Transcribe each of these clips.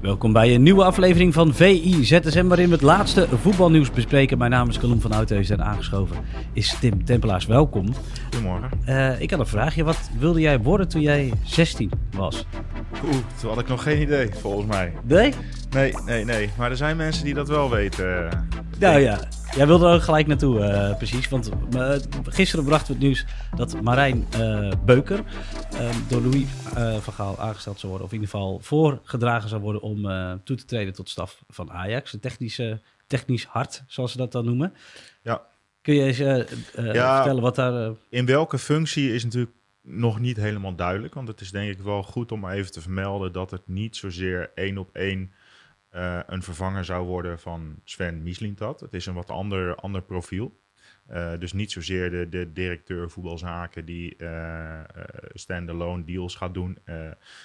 Welkom bij een nieuwe aflevering van VI ZSM, waarin we het laatste voetbalnieuws bespreken. Mijn naam is Colum van Oudheus en aangeschoven is Tim Tempelaars. Welkom. Goedemorgen. Uh, ik had een vraagje. Wat wilde jij worden toen jij 16 was? Oeh, toen had ik nog geen idee, volgens mij. Nee? Nee, nee, nee. Maar er zijn mensen die dat wel weten. Nou ja, jij wilde er ook gelijk naartoe, uh, precies. Want uh, gisteren brachten we het nieuws dat Marijn uh, Beuker door Louis van Gaal aangesteld zou worden. Of in ieder geval voorgedragen zou worden om toe te treden tot staf van Ajax. Een technische, technisch hart, zoals ze dat dan noemen. Ja. Kun je eens ja, vertellen wat daar... In welke functie is natuurlijk nog niet helemaal duidelijk. Want het is denk ik wel goed om even te vermelden dat het niet zozeer één op één uh, een vervanger zou worden van Sven Mislintat. Het is een wat ander, ander profiel. Uh, dus niet zozeer de, de directeur voetbalzaken die uh, standalone deals gaat doen.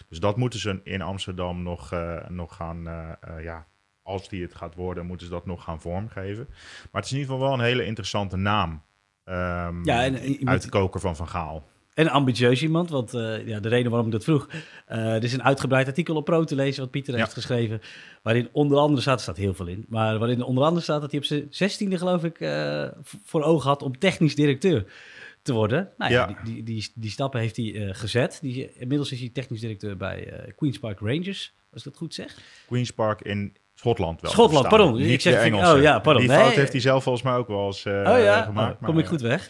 dus dat moeten ze in Amsterdam nog, nog gaan, ja, als die het gaat worden, moeten ze dat nog gaan vormgeven. Maar het is in ieder geval wel een hele interessante naam um, ja, en, uit de koker van Van Gaal. En ambitieus iemand, want uh, ja, de reden waarom ik dat vroeg. Uh, er is een uitgebreid artikel op Pro te lezen wat Pieter heeft geschreven. Waarin onder andere staat, er staat heel veel in. Maar waarin onder andere staat dat hij op zijn zestiende geloof ik uh, voor ogen had om technisch directeur te worden. Nou ja, ja. Die, die, die, die, stappen heeft hij gezet. Die, inmiddels is hij technisch directeur bij Queen's Park Rangers, als ik dat goed zeg. Queen's Park in Schotland wel. Schotland, pardon. Niet ik zeg Engels. Oh ja, pardon. Die fout heeft hij zelf volgens mij ook wel eens oh, ja? gemaakt. Oh, kom ik goed weg.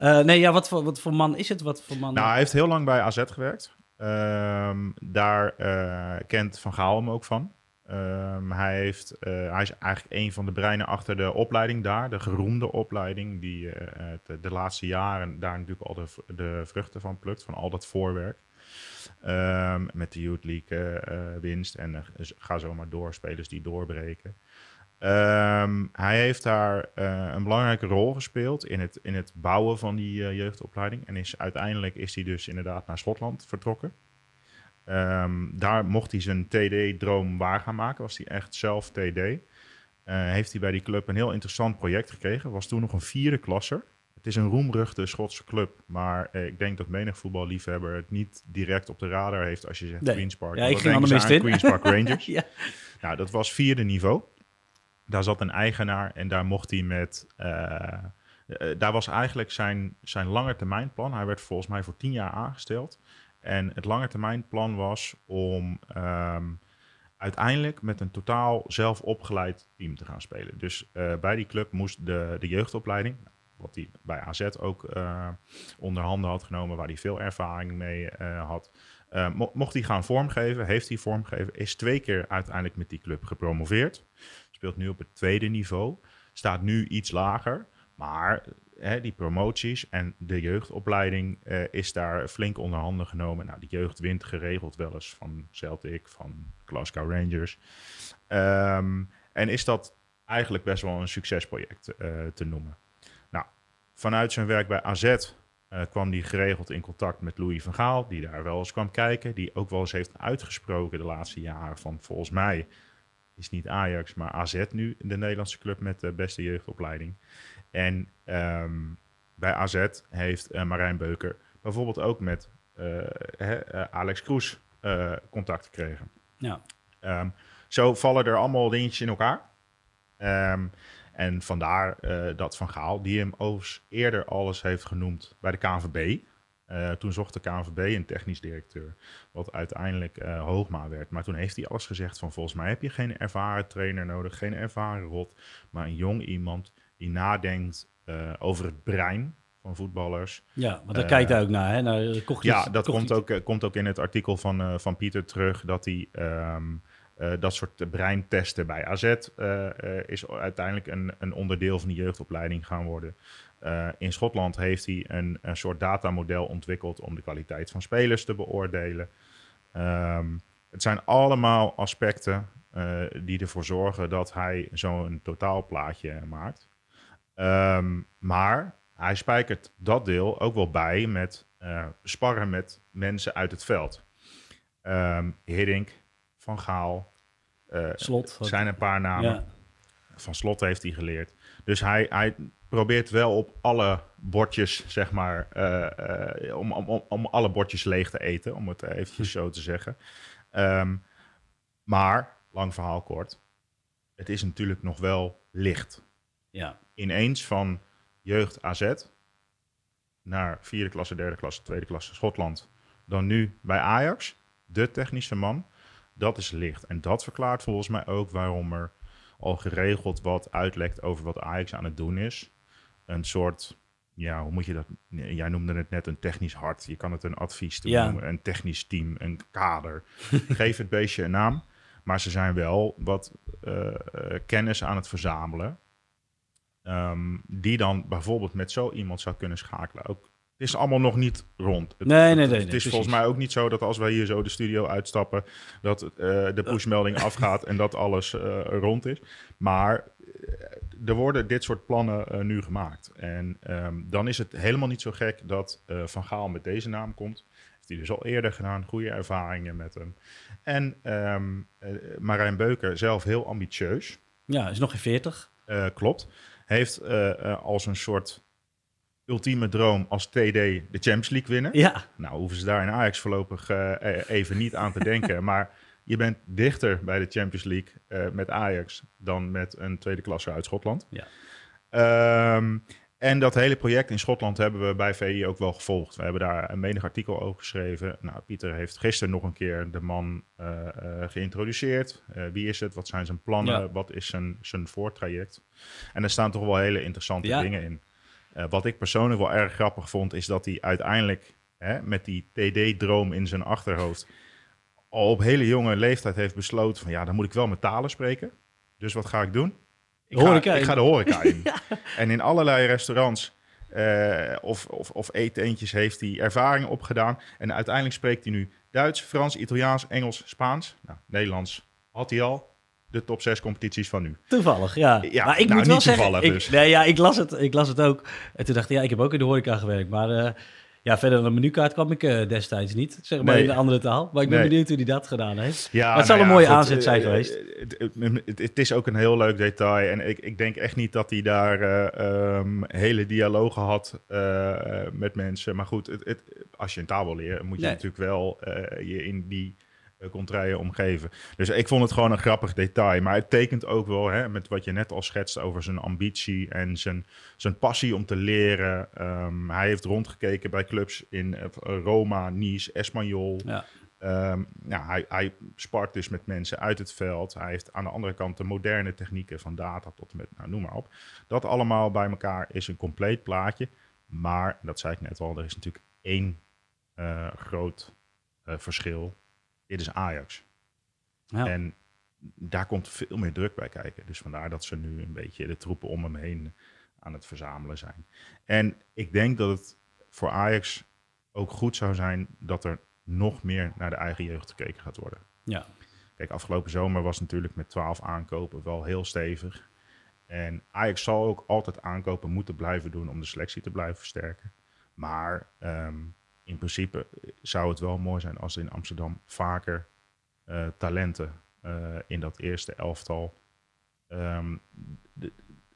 Uh, nee, ja, wat voor, wat voor man is het? Wat voor man... Nou, hij heeft heel lang bij AZ gewerkt. Um, daar uh, kent Van Gaal hem ook van. Um, hij, heeft, uh, hij is eigenlijk een van de breinen achter de opleiding daar. De geroemde opleiding die de, de, laatste jaren daar natuurlijk al de, de, vruchten van plukt. Van al dat voorwerk. Um, met de Youth League winst en ga zo maar door. Spelers die doorbreken. Um, hij heeft daar uh, een belangrijke rol gespeeld in het, in het bouwen van die uh, jeugdopleiding. En is, uiteindelijk is hij dus inderdaad naar Schotland vertrokken. Um, daar mocht hij zijn TD-droom waar gaan maken. Was hij echt zelf TD. Uh, heeft hij bij die club een heel interessant project gekregen. Was toen nog een vierde klasser. Het is een roemruchte Schotse club. Maar eh, ik denk dat menig voetballiefhebber het niet direct op de radar heeft als je zegt nee. Queen's Park. Ja, ik ging aan de Queen's Park Rangers. ja. Nou, dat was vierde niveau daar zat een eigenaar en daar mocht hij met. Uh, daar was eigenlijk zijn, zijn langetermijnplan. Hij werd volgens mij voor tien jaar aangesteld. En het langetermijnplan was om um, uiteindelijk met een totaal zelf opgeleid team te gaan spelen. Dus uh, bij die club moest de, de jeugdopleiding, wat hij bij AZ ook uh, onder handen had genomen, waar hij veel ervaring mee had, mocht hij gaan vormgeven, heeft hij vormgegeven, is twee keer uiteindelijk met die club gepromoveerd speelt nu op het tweede niveau, staat nu iets lager. Maar hè, die promoties en de jeugdopleiding uh, is daar flink onder handen genomen. Nou, die jeugd wint geregeld wel eens van Celtic, van Glasgow Rangers. Um, en is dat eigenlijk best wel een succesproject uh, te noemen. Nou, vanuit zijn werk bij AZ uh, kwam hij geregeld in contact met Louis van Gaal, die daar wel eens kwam kijken. Die ook wel eens heeft uitgesproken de laatste jaren van volgens mij is niet Ajax, maar AZ nu de Nederlandse club met de beste jeugdopleiding. En um, bij AZ heeft uh, Marijn Beuker bijvoorbeeld ook met uh, uh, Alex Kroes contact gekregen. Ja. Um, zo vallen er allemaal dingetjes in elkaar. Um, en vandaar dat Van Gaal, die hem overigens eerder alles heeft genoemd bij de KNVB. Uh, toen zocht de KNVB een technisch directeur, wat uiteindelijk uh, Hoogma werd. Maar toen heeft hij alles gezegd van volgens mij heb je geen ervaren trainer nodig, geen ervaren rot, maar een jong iemand die nadenkt uh, over het brein van voetballers. Ja, maar daar kijkt hij ook naar. Hè? naar ja, dat komt ook, komt ook in het artikel van, van Pieter terug, dat hij... Um, uh, dat soort breintesten bij AZ uh, uh, is uiteindelijk een, een, onderdeel van de jeugdopleiding gaan worden. Uh, in Schotland heeft hij een, een soort datamodel ontwikkeld om de kwaliteit van spelers te beoordelen. Um, het zijn allemaal aspecten uh, die ervoor zorgen dat hij zo'n totaalplaatje maakt. Ehm, maar hij spijkert dat deel ook wel bij met eh, sparren met mensen uit het veld. Ehm Hiddink, Van Gaal, eh, Slot. zijn een paar namen. Ja. Van Slot heeft hij geleerd. Dus hij, hij probeert wel op alle bordjes, zeg maar, eh, eh, om, om, om- alle bordjes leeg te eten, om het eventjes zo te zeggen. Ehm, maar, lang verhaal kort, het is natuurlijk nog wel licht. ja. Ineens van jeugd AZ naar vierde klasse, derde klasse, tweede klasse Schotland, dan nu bij Ajax, de technische man, dat is licht. En dat verklaart volgens mij ook waarom er al geregeld wat uitlekt over wat Ajax aan het doen is. Een soort, ja, hoe moet je dat? Jij noemde het net een technisch hart. Je kan het een advies Ja. noemen, een technisch team, een kader. Geef het beestje een naam. Maar ze zijn wel wat eh, eh, kennis aan het verzamelen. ehm, die dan bijvoorbeeld met zo iemand zou kunnen schakelen. Ook, het is allemaal nog niet rond. Het, Nee, nee, nee, Het is precies. volgens mij ook niet zo dat als wij hier zo de studio uitstappen, dat eh, de pushmelding afgaat en dat alles eh, rond is. Maar eh, er worden dit soort plannen nu gemaakt. En ehm, dan is het helemaal niet zo gek dat Van Gaal met deze naam komt. Heeft hij dus al eerder gedaan, goede ervaringen met hem. En ehm eh, Marijn Beuker, zelf heel ambitieus, ja, is nog geen 40. eh, klopt. Heeft als een soort ultieme droom als TD de Champions League winnen. Ja, Nou, hoeven ze daar in Ajax voorlopig eh, eh, even niet aan te denken. Maar je bent dichter bij de Champions League eh, met Ajax dan met een tweede klasse uit Schotland. Ja. Ehm, en dat hele project in Schotland hebben we bij VI ook wel gevolgd. We hebben daar een menig artikel over geschreven. Nou, Pieter heeft gisteren nog een keer de man geïntroduceerd. Wie is het? Wat zijn zijn plannen? Ja. Wat is zijn, zijn voortraject? En er staan toch wel hele interessante Ja. dingen in. Eh, wat ik persoonlijk wel erg grappig vond, is dat hij uiteindelijk hè, met die TD-droom in zijn achterhoofd al op hele jonge leeftijd heeft besloten van ja, dan moet ik wel met talen spreken. Dus wat ga ik doen? Ik, ga, ik ga de horeca in. En in allerlei restaurants eh, of, of, of eetentjes heeft hij ervaringen opgedaan. En uiteindelijk spreekt hij nu Duits, Frans, Italiaans, Engels, Spaans. Nou, Nederlands had hij al. De top 6 competities van nu. toevallig, ja. Ja, maar ik nou, moet wel niet zeggen, toevallig ik, dus. nee, ja, ik, las het, ik las het ook. En toen dacht ik, ja, ik heb ook in de horeca gewerkt. Maar eh, ja, verder dan een menukaart kwam ik eh, destijds niet. Zeg maar Nee. in een andere taal. Maar ik ben Nee. benieuwd hoe hij dat gedaan heeft. Ja, Maar het zal nou een mooie aanzet zijn eh, geweest. Het, is ook een heel leuk detail. En ik, ik denk echt niet dat hij daar eh, ehm, hele dialogen had met mensen. Maar goed, het, als je een taal wil leren, moet je natuurlijk wel je in die contraien omgeven. Dus ik vond het gewoon een grappig detail. Maar het tekent ook wel, hè, met wat je net al schetst over zijn ambitie en zijn, zijn passie om te leren. Ehm, hij heeft rondgekeken bij clubs in eh, Roma, Nice, Espanyol. Ja. Nou, hij, hij spart dus met mensen uit het veld. Hij heeft aan de andere kant de moderne technieken van data tot en met, nou, noem maar op. Dat allemaal bij elkaar is een compleet plaatje. Maar, dat zei ik net al, er is natuurlijk één eh, groot eh, verschil. Dit is Ajax. Ja. En daar komt veel meer druk bij kijken. Dus vandaar dat ze nu een beetje de troepen om hem heen aan het verzamelen zijn. En ik denk dat het voor Ajax ook goed zou zijn dat er nog meer naar de eigen jeugd gekeken gaat worden. Ja. Kijk, afgelopen zomer was natuurlijk met 12 aankopen wel heel stevig. En Ajax zal ook altijd aankopen moeten blijven doen om de selectie te blijven versterken. Maar ehm, in principe zou het wel mooi zijn als er in Amsterdam vaker uh, talenten uh, in dat eerste elftal um, de,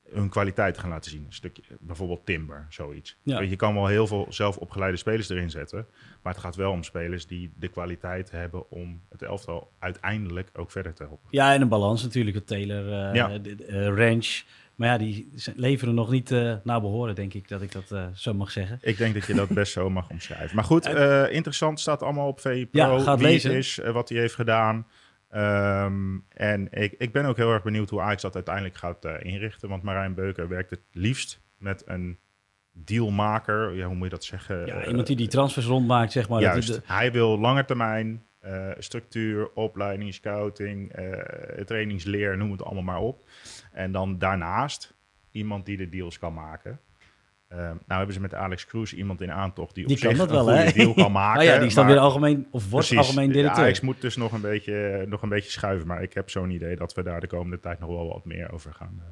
hun kwaliteit gaan laten zien. Een stukje, bijvoorbeeld Timber, zoiets. Ja. Je kan wel heel veel zelfopgeleide spelers erin zetten. Maar het gaat wel om spelers die de kwaliteit hebben om het elftal uiteindelijk ook verder te helpen. Ja, en een balans natuurlijk. Het Taylor, uh, Ja. de, de, uh, range. Maar ja, die leveren nog niet uh, naar behoren, denk ik, dat ik dat uh, zo mag zeggen. Ik denk dat je dat best zo mag omschrijven. Maar goed, interessant staat allemaal op VI Pro. Ja, gaat wie lezen. is, wat hij heeft gedaan. Um, en ik, ik ben ook heel erg benieuwd hoe Ajax dat uiteindelijk gaat inrichten. Want Marijn Beuker werkt het liefst met een dealmaker. Ja, hoe moet je dat zeggen? Ja, iemand die die transfers rondmaakt, zeg maar. Juist. Dat de... Hij wil lange termijn uh, structuur, opleiding, scouting, uh, trainingsleer, noem het allemaal maar op. En dan daarnaast iemand die de deals kan maken. Uh, nou hebben ze met Alex Kroes iemand in aantocht die, die op kan zich dat wel, een goede deal kan maken. oh ja, die is dan weer algemeen, of wordt Precies. algemeen directeur. Ajax moet dus nog een, beetje, nog een beetje schuiven. Maar ik heb zo'n idee dat we daar de komende tijd nog wel wat meer over gaan,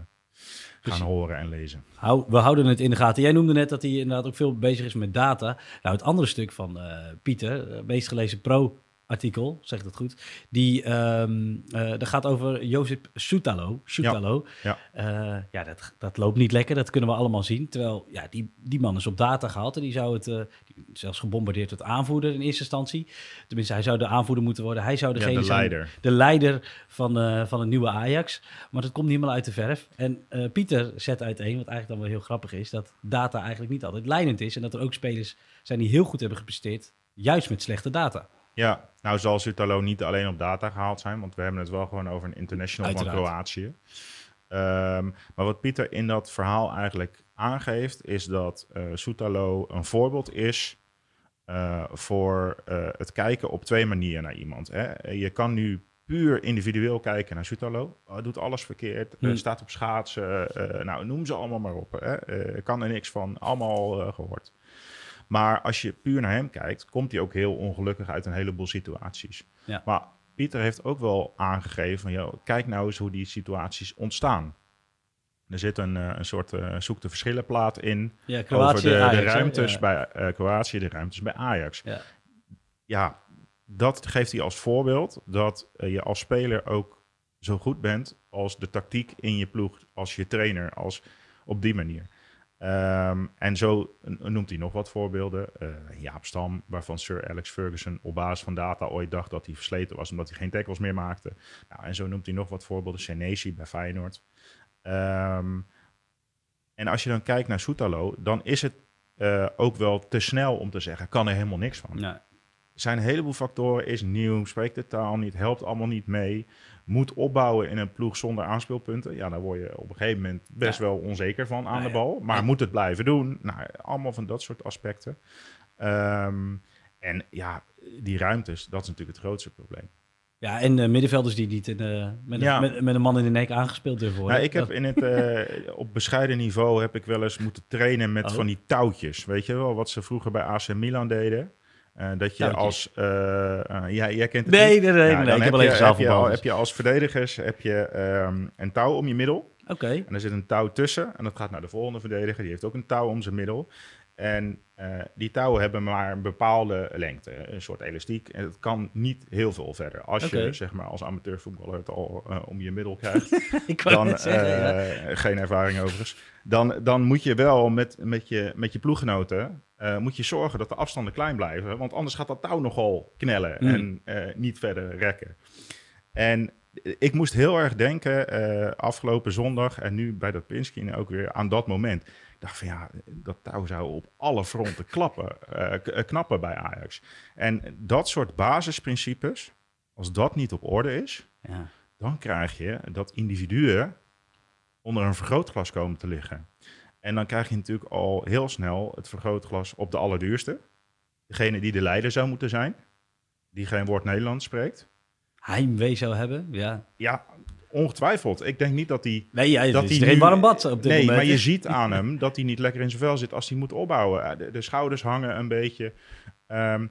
uh, gaan horen en lezen. Hou, we houden het in de gaten. Jij noemde net dat hij inderdaad ook veel bezig is met data. Nou, het andere stuk van eh, Pieter, uh, meest gelezen pro artikel, zeg ik dat goed. Die um, uh, dat gaat over Soutalo. Soutalo. Ja, ja. Uh, ja dat, dat loopt niet lekker, dat kunnen we allemaal zien. Terwijl ja, die, die man is op data gehaald en die zou het uh, die zelfs gebombardeerd tot aanvoerder in eerste instantie. Tenminste, hij zou de aanvoerder moeten worden. Hij zou degene ja, de zijn, leider. de leider van, van het nieuwe Ajax. Maar dat komt niet helemaal uit de verf. En Pieter zet uiteen, wat eigenlijk dan wel heel grappig is, dat data eigenlijk niet altijd leidend is. En dat er ook spelers zijn die heel goed hebben gepresteerd, juist met slechte data. Ja, nou zal Sutalo niet alleen op data gehaald zijn, want we hebben het wel gewoon over een international Uiteraard. van Kroatië. Um, maar wat Pieter in dat verhaal eigenlijk aangeeft, is dat uh, Soetalo een voorbeeld is uh, voor uh, het kijken op twee manieren naar iemand. Hè. Je kan nu puur individueel kijken naar Soetalo. Hij doet alles verkeerd, Hmm. staat op schaatsen, nou noem ze allemaal maar op. Hè. kan er niks van, allemaal gehoord. Maar als je puur naar hem kijkt, komt hij ook heel ongelukkig uit een heleboel situaties. Ja. Maar Pieter heeft ook wel aangegeven van, joh, kijk nou eens hoe die situaties ontstaan. Er zit een, uh, een soort uh, zoek de verschillen plaat in ja, Kroatië, over de, Ajax, de ruimtes ja. bij uh, Kroatië, de ruimtes bij Ajax. Ja. ja, dat geeft hij als voorbeeld dat je als speler ook zo goed bent als de tactiek in je ploeg, als je trainer, als op die manier. Um, en zo noemt hij nog wat voorbeelden. Uh, Jaap Stam, waarvan Sir Alex Ferguson op basis van data ooit dacht dat hij versleten was omdat hij geen tackles meer maakte. Nou, en zo noemt hij nog wat voorbeelden. Senesi bij Feyenoord. Um, en als je dan kijkt naar Soetalo, dan is het uh, ook wel te snel om te zeggen, kan er helemaal niks van. Nee. Er zijn een heleboel factoren, is nieuw, spreekt de taal niet, helpt allemaal niet mee moet opbouwen in een ploeg zonder aanspeelpunten. Ja, daar word je op een gegeven moment best ja. wel onzeker van aan Nou de bal. Maar Ja. moet het blijven doen? Nou, allemaal van dat soort aspecten. Ehm, en ja, die ruimtes, dat is natuurlijk het grootste probleem. Ja, en uh, middenvelders die niet in, uh, met, Ja. een, met, met een man in de nek aangespeeld durven worden. Nou, ik heb in het, eh, op bescheiden niveau heb ik wel eens moeten trainen met Oh. van die touwtjes. Weet je wel, wat ze vroeger bij AC Milan deden. Eh, dat je als... eh, eh, ja, jij kent het Nee, niet. nee, nee, Ja, nee, dan ik heb alleen gezaal heb, je, al- voetbal, heb je als verdedigers heb je, ehm, een touw om je middel. Oké, En er zit een touw tussen en dat gaat naar de volgende verdediger. Die heeft ook een touw om zijn middel. En eh, die touwen hebben maar een bepaalde lengte, een soort elastiek. En het kan niet heel veel verder. Als je zeg maar, als amateurvoetballer het al eh, om je middel krijgt, dan, net zeggen, ja. geen ervaring overigens, dan, dan moet je wel met, met, je, met je ploeggenoten eh, moet je zorgen dat de afstanden klein blijven. Want anders gaat dat touw nogal knellen Hmm. en eh, niet verder rekken. En ik moest heel erg denken eh, afgelopen zondag en nu bij dat Pinskin ook weer aan dat moment. Ik dacht van ja, dat touw zou op alle fronten klappen, eh, eh, knappen bij Ajax. En dat soort basisprincipes, als dat niet op orde is, Ja. dan krijg je dat individuen onder een vergrootglas komen te liggen. En dan krijg je natuurlijk al heel snel het vergrootglas op de allerduurste. Degene die de leider zou moeten zijn, die geen woord Nederlands spreekt. Heimwee zou hebben, ja. Ja, ongetwijfeld. Ik denk niet dat hij Nee, Dat is hij geen warm bad op dit nee, moment. maar je ziet aan hem dat hij niet lekker in zijn vel zit als hij moet opbouwen. Eh, De, de schouders hangen een beetje. Ehm,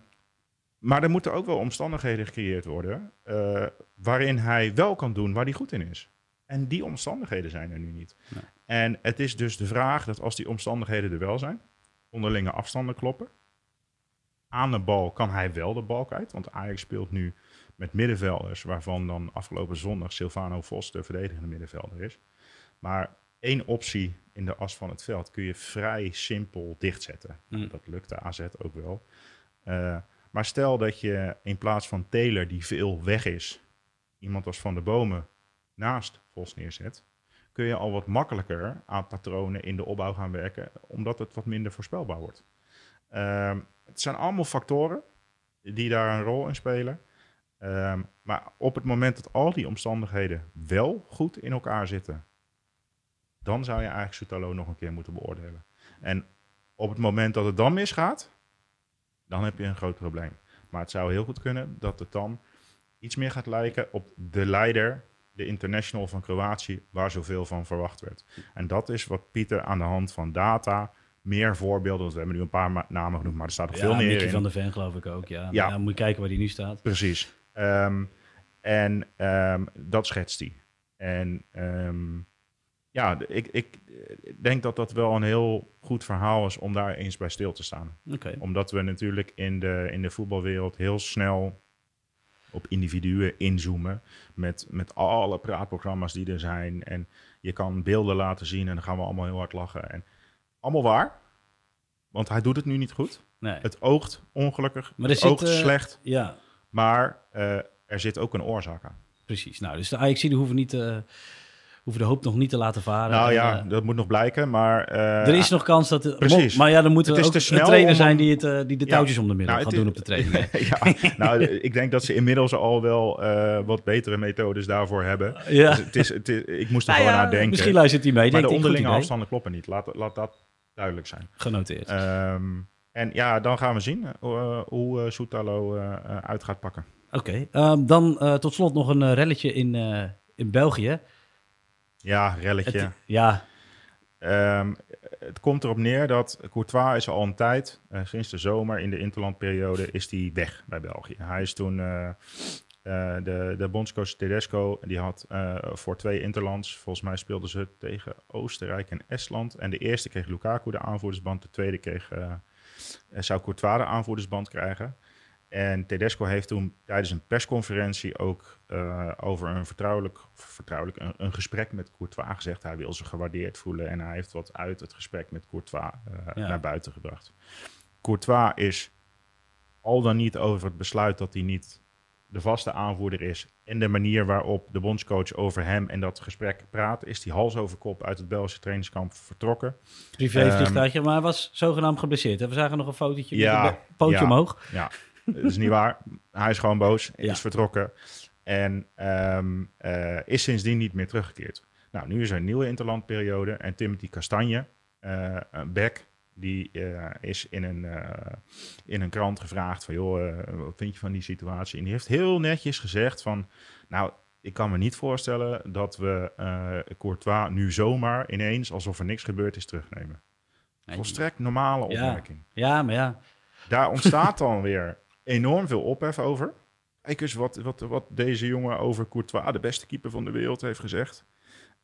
maar er moeten ook wel omstandigheden gecreëerd worden eh, waarin hij wel kan doen waar hij goed in is. En die omstandigheden zijn er nu niet. Nee. En het is dus de vraag dat als die omstandigheden er wel zijn, onderlinge afstanden kloppen. Aan de bal kan hij wel de bal kwijt, want Ajax speelt nu met middenvelders, waarvan dan afgelopen zondag Silvano Vos de verdedigende middenvelder is. Maar één optie in de as van het veld kun je vrij simpel dichtzetten. Nou, Mm. dat lukte AZ ook wel. Eh, maar stel dat je in plaats van Taylor, die veel weg is, iemand als Van de Bomen naast Vos neerzet, kun je al wat makkelijker aan patronen in de opbouw gaan werken, omdat het wat minder voorspelbaar wordt. Ehm, het zijn allemaal factoren die daar een rol in spelen. Ehm, maar op het moment dat al die omstandigheden wel goed in elkaar zitten, dan zou je eigenlijk Soetalo nog een keer moeten beoordelen. En op het moment dat het dan misgaat, dan heb je een groot probleem. Maar het zou heel goed kunnen dat het dan iets meer gaat lijken op de leider, de international van Kroatië, waar zoveel van verwacht werd. En dat is wat Pieter aan de hand van data, meer voorbeelden, want we hebben nu een paar namen genoemd, maar er staat nog ja, veel meer in. van der Ven geloof ik ook, ja. Ja. ja. moet je kijken waar hij nu staat. Precies. Ehm, en ehm, dat schetst hij. En ehm, ja, ik, ik eh, denk dat dat wel een heel goed verhaal is om daar eens bij stil te staan. Omdat we natuurlijk in de, in de voetbalwereld heel snel op individuen inzoomen. Met, met alle praatprogramma's die er zijn. En je kan beelden laten zien en dan gaan we allemaal heel hard lachen. En allemaal waar. Want hij doet het nu niet goed. Nee. Het oogt ongelukkig. Maar het oogt zit, eh, slecht. Ja, Maar eh, er zit ook een oorzaak aan. precies. Nou, dus de Ajaxiden hoeven, niet, eh, hoeven de hoop nog niet te laten varen. Nou En, ja, eh, dat moet nog blijken. Maar eh, er is nog kans dat... Het, precies. Maar ja, dan moet er ook te snel een trainer om zijn die, het, eh, die de Ja. touwtjes om de middel Nou, gaat het doen is- op de training. ja, nou, ik denk dat ze inmiddels al wel wat betere methodes daarvoor hebben. ja. Dus het is, het is, ik moest er Nou gewoon aan denken. Misschien luistert hij mee. maar de onderlinge afstanden kloppen niet. Laat, laat dat duidelijk zijn. Genoteerd. Ehm, en ja, dan gaan we zien hoe eh Soetalo uit gaat pakken. Oké, ehm, dan tot slot nog een relletje in, in België. Ja, relletje. Het, ja, Ehm, het komt erop neer dat Courtois is al een tijd, eh, sinds de zomer in de interlandperiode, is hij weg bij België. Hij is toen eh, eh, de, de bondscoach Tedesco, die had voor twee interlands, volgens mij speelden ze tegen Oostenrijk en Estland. En de eerste kreeg Lukaku de aanvoerdersband, de tweede kreeg, zou Courtois de aanvoerdersband krijgen. En Tedesco heeft toen tijdens een persconferentie ook eh, over een vertrouwelijk, vertrouwelijk een, een gesprek met Courtois gezegd. Hij wil zich gewaardeerd voelen en hij heeft wat uit het gesprek met Courtois eh, Ja. naar buiten gebracht. Courtois is al dan niet over het besluit dat hij niet de vaste aanvoerder is en de manier waarop de bondscoach over hem en dat gesprek praat, is hij hals over kop uit het Belgische trainingskamp vertrokken. privévliegtuigje, maar hij was zogenaamd geblesseerd. hè? We zagen nog een fotootje Ja, met een pootje ja. omhoog. Ja, dat is niet waar. Hij is gewoon boos, is vertrokken en ehm, eh, is sindsdien niet meer teruggekeerd. Nou, nu is er een nieuwe interlandperiode en Timothy Castagne, eh een back, die eh, is in een, in een krant gevraagd van, joh, wat vind je van die situatie? En die heeft heel netjes gezegd van, nou, ik kan me niet voorstellen dat we Courtois nu zomaar ineens, alsof er niks gebeurd is, terugnemen. Volstrekt normale Ja. opmerking. Ja, maar ja. Daar ontstaat dan weer enorm veel ophef over. Kijk eens wat, wat, wat deze jongen over Courtois, de beste keeper van de wereld, heeft gezegd.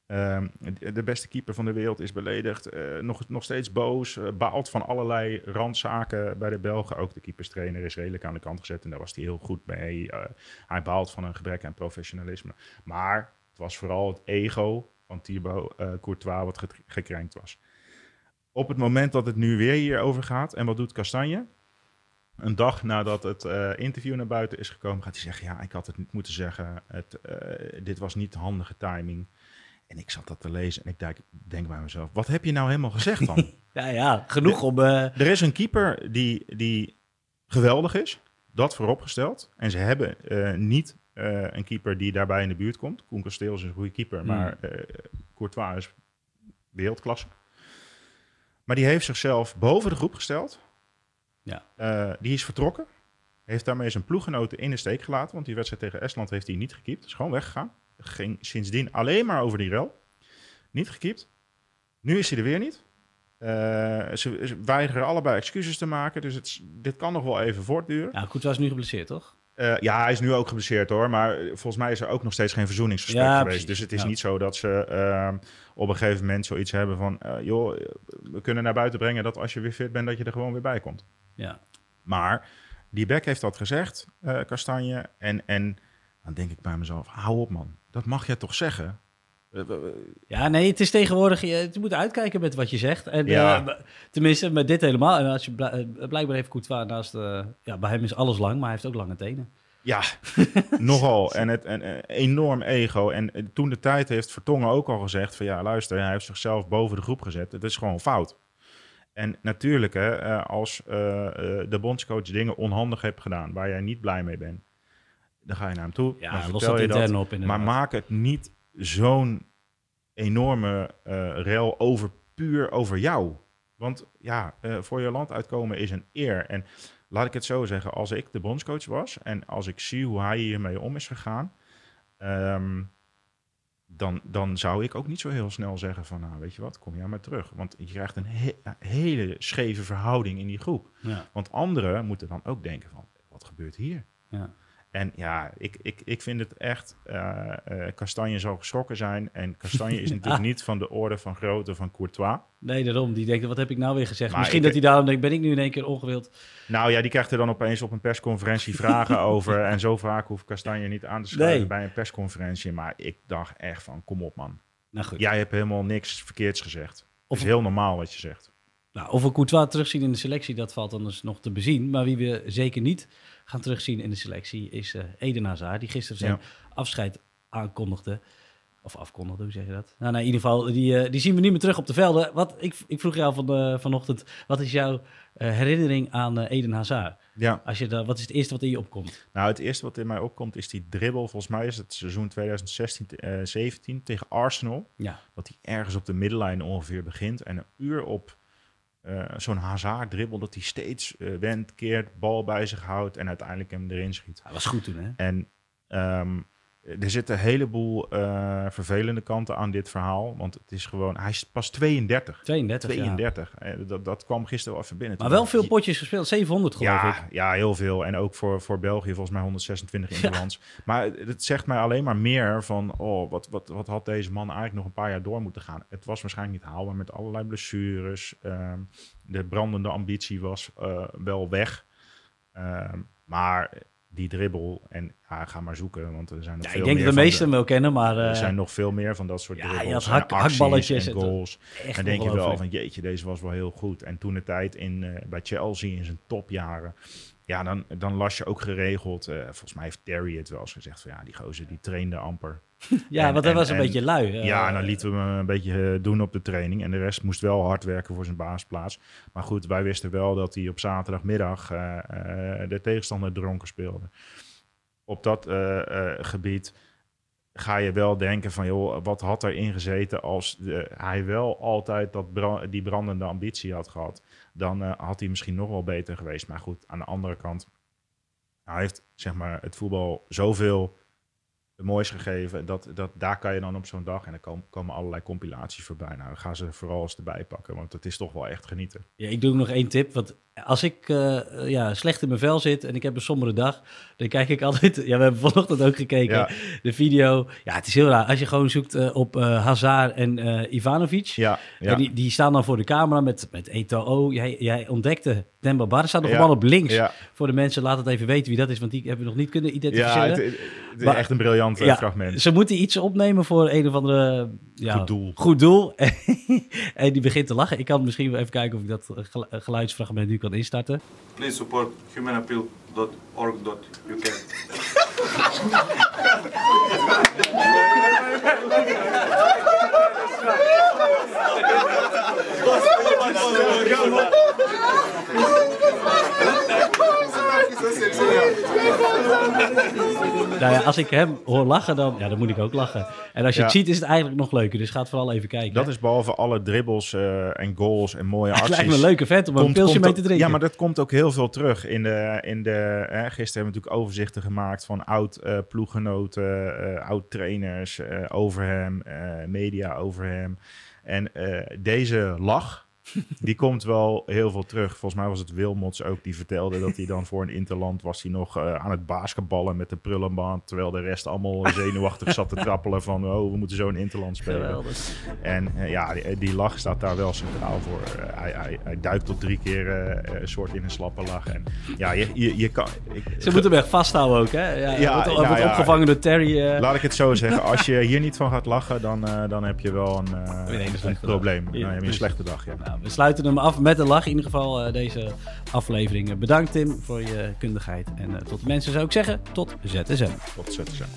Ehm, de beste keeper van de wereld is beledigd, eh, nog, nog steeds boos, eh, baalt van allerlei randzaken bij de Belgen. Ook de keeperstrainer is redelijk aan de kant gezet en daar was hij heel goed mee. Eh, hij baalt van een gebrek aan professionalisme. Maar het was vooral het ego van Thibaut Courtois wat ge- gekrenkt was. Op het moment dat het nu weer hierover gaat, en wat doet Kastanje? Een dag nadat het eh, interview naar buiten is gekomen, gaat hij zeggen: Ja, ik had het niet moeten zeggen. Het, eh, dit was niet de handige timing. En ik zat dat te lezen en ik denk, denk bij mezelf: Wat heb je nou helemaal gezegd dan? Ja, ja, genoeg om... eh, er is een keeper die, die geweldig is, dat vooropgesteld. En ze hebben niet een keeper die daarbij in de buurt komt. Koen Kasteel is een goede keeper, Hmm. maar Courtois is wereldklasse. Maar die heeft zichzelf boven de groep gesteld. Ja. Eh, die is vertrokken. Heeft daarmee zijn ploeggenoten in de steek gelaten. Want die wedstrijd tegen Estland heeft hij niet gekiept. Is gewoon weggegaan. Ging sindsdien alleen maar over die rel. Niet gekiept. Nu is hij er weer niet. Eh, ze, ze weigeren allebei excuses te maken. Dus het, dit kan nog wel even voortduren. ja, goed, was nu geblesseerd, toch? Eh, ja, hij is nu ook geblesseerd hoor. Maar volgens mij is er ook nog steeds geen verzoeningsgesprek Ja, geweest. precies. Dus het is Ja. niet zo dat ze ehm, op een gegeven moment zoiets hebben van... joh, we kunnen naar buiten brengen dat als je weer fit bent... dat je er gewoon weer bij komt. Ja. Maar die Beck heeft dat gezegd, eh Kastanje. En, en dan denk ik bij mezelf, hou op man. Dat mag je toch zeggen? Eh, Ja, nee, het is tegenwoordig... Je, je moet uitkijken met wat je zegt. En, Ja. eh, tenminste, met dit helemaal. En als je blijkbaar heeft Courtois naast... ja, bij hem is alles lang, maar hij heeft ook lange tenen. Ja, nogal. En het en, enorm ego. En eh, toen de tijd heeft Vertongen ook al gezegd van ja, luister, hij heeft zichzelf boven de groep gezet. Het is gewoon fout. En natuurlijk, hè, eh, als eh, eh, de bondscoach dingen onhandig heeft gedaan waar jij niet blij mee bent, dan ga je naar hem toe. dan Ja, los dat je intern op Maar inderdaad. maak het niet zo'n enorme eh rel over puur over jou. Want ja, voor je land uitkomen is een eer. En laat ik het zo zeggen, als ik de bondscoach was en als ik zie hoe hij hiermee om is gegaan, ehm, dan, dan zou ik ook niet zo heel snel zeggen van, nou weet je wat, kom jij maar terug. Want je krijgt een he- hele scheve verhouding in die groep. Ja. Want anderen moeten dan ook denken van, wat gebeurt hier? Ja. En ja, ik, ik, ik vind het echt... eh eh, Kastanje zal geschrokken zijn. En Kastanje is natuurlijk niet van de orde van grootte van Courtois. Nee, daarom. Die denkt, wat heb ik nou weer gezegd? Maar Misschien ik- dat hij daarom denkt, ben ik nu in één keer ongewild? Nou ja, die krijgt er dan opeens op een persconferentie vragen over. En zo vaak hoeft Kastanje niet aan te schrijven Nee. bij een persconferentie. Maar ik dacht echt van, kom op man. Nou goed. Jij hebt helemaal niks verkeerds gezegd. Het is heel normaal wat je zegt. Nou, of we Courtois terugzien in de selectie, dat valt anders nog te bezien. Maar wie we zeker niet gaan terugzien in de selectie is eh Eden Hazard, die gisteren zijn Ja. afscheid aankondigde. Of afkondigde, hoe zeg je dat? Nou, nou in ieder geval, die, eh, die zien we niet meer terug op de velden. Wat, ik, ik vroeg jou van, eh, vanochtend, wat is jouw herinnering aan Eden Hazard? Ja, Als je da- wat is het eerste wat in je opkomt? nou het eerste wat in mij opkomt is die dribbel. Volgens mij is het seizoen 2016-17 tegen Arsenal. Ja, Dat hij ergens op de middenlijn ongeveer begint. En een uur op zo'n Hazard dribbel. Dat hij steeds eh wendt, keert, bal bij zich houdt. En uiteindelijk hem erin schiet. hij was goed toen, hè? En ehm, er zitten een heleboel eh, vervelende kanten aan dit verhaal. Want het is gewoon, hij is pas 32. 32, ja. 32. Eh, dat, dat kwam gisteren wel even binnen. Maar wel veel potjes gespeeld, 700 geloof ik. ja, ja, heel veel. En ook voor, voor België volgens mij 126 interlands. Maar het zegt mij alleen maar meer van... oh, wat, wat, wat had deze man eigenlijk nog een paar jaar door moeten gaan. Het was waarschijnlijk niet haalbaar met allerlei blessures. Ehm, de brandende ambitie was eh, wel weg. Ehm, maar die dribbel, en ja, ga maar zoeken, want er zijn nog Ja, veel ik denk meer dat de meesten hem wel kennen, maar er eh, zijn nog veel meer van dat soort ja, dribbels. en hak- acties hakballetjes en en goals. Dan denk je wel van jeetje, deze was wel heel goed. En toen de tijd in, eh, bij Chelsea in zijn topjaren. Ja, dan, dan las je ook geregeld. eh, volgens mij heeft Terry het wel eens gezegd. Van ja, die gozer die trainde amper. Ja, en- want hij was een en- beetje lui. eh. ja, en dan lieten we hem een beetje eh, doen op de training. En de rest moest wel hard werken voor zijn baasplaats. Maar goed, wij wisten wel dat hij op zaterdagmiddag de tegenstander dronken speelde. Op dat gebied ga je wel denken van, joh, wat had erin gezeten als hij wel altijd dat die brandende ambitie had gehad. Dan eh, had hij misschien nog wel beter geweest. Maar goed, aan de andere kant, hij heeft zeg maar het voetbal zoveel moois gegeven. Dat, dat, daar kan je dan op zo'n dag, en dan komen, komen allerlei compilaties voorbij. Nou, gaan ze vooral eens erbij pakken, want het is toch wel echt genieten. Ja, ik doe nog één tip. Want als ik eh, ja, slecht in mijn vel zit en ik heb een sombere dag, dan kijk ik altijd. Ja, we hebben vanochtend ook gekeken. Ja. De video. Ja, het is heel raar. Als je gewoon zoekt eh, op eh, Hazard en eh, Ivanovic. Ja, ja. En die, die staan dan voor de camera met, met Eto'o. Jij, jij ontdekte Demba Bar. Er staat nog Ja. man op links. ja. Voor de mensen, laat het even weten wie dat is, want die hebben we nog niet kunnen ja identificeren. het, het- het is Maar- echt een briljant eh, Ja, fragment. Ze moeten iets opnemen voor een of andere... Ja, Goed doel. Goed doel. en die begint te lachen. Ik kan misschien wel even kijken of ik dat gelu- geluidsfragment nu kan instarten. Please support humanappeal.org.uk. Nou ja, als ik hem hoor lachen, dan, ja, dan moet ik ook lachen. En als je Ja. het ziet, is het eigenlijk nog leuker. Dus ga het vooral even kijken. Dat is behalve alle dribbles eh, en goals en mooie het acties. lijkt me een leuke vent om een pilsje mee te drinken. Ja, maar dat komt ook heel veel terug. In de, in de, hè, gisteren hebben we natuurlijk overzichten gemaakt van oud eh ploeggenoten, eh, oud trainers over hem, media over hem. En deze lach, die komt wel heel veel terug. Volgens mij was het Wilmots ook die vertelde dat hij dan voor een interland was hij nog eh, aan het basketballen met de prullenband. Terwijl de rest allemaal zenuwachtig zat te trappelen van oh, we moeten zo een interland spelen. Geweldig. En eh, ja, die, die lach staat daar wel centraal voor. Eh, hij, hij, hij duikt tot drie keer eh, een soort in een slappe lach. En ja, je, je, je kan... ik- Ze moeten hem echt vasthouden ook, hè? Ja, wordt, nou wordt ja. opgevangen door Terry. eh. Laat ik het zo zeggen. Als je hier niet van gaat lachen, dan, eh, dan heb je wel een, eh, een een probleem. Ja, heb je een precies. slechte dag, ja. Nou, we sluiten hem af met een lach. In ieder geval eh, deze aflevering. Bedankt Tim voor je kundigheid. En eh, tot de mensen zou ik zeggen, tot ZSM. Tot zijn.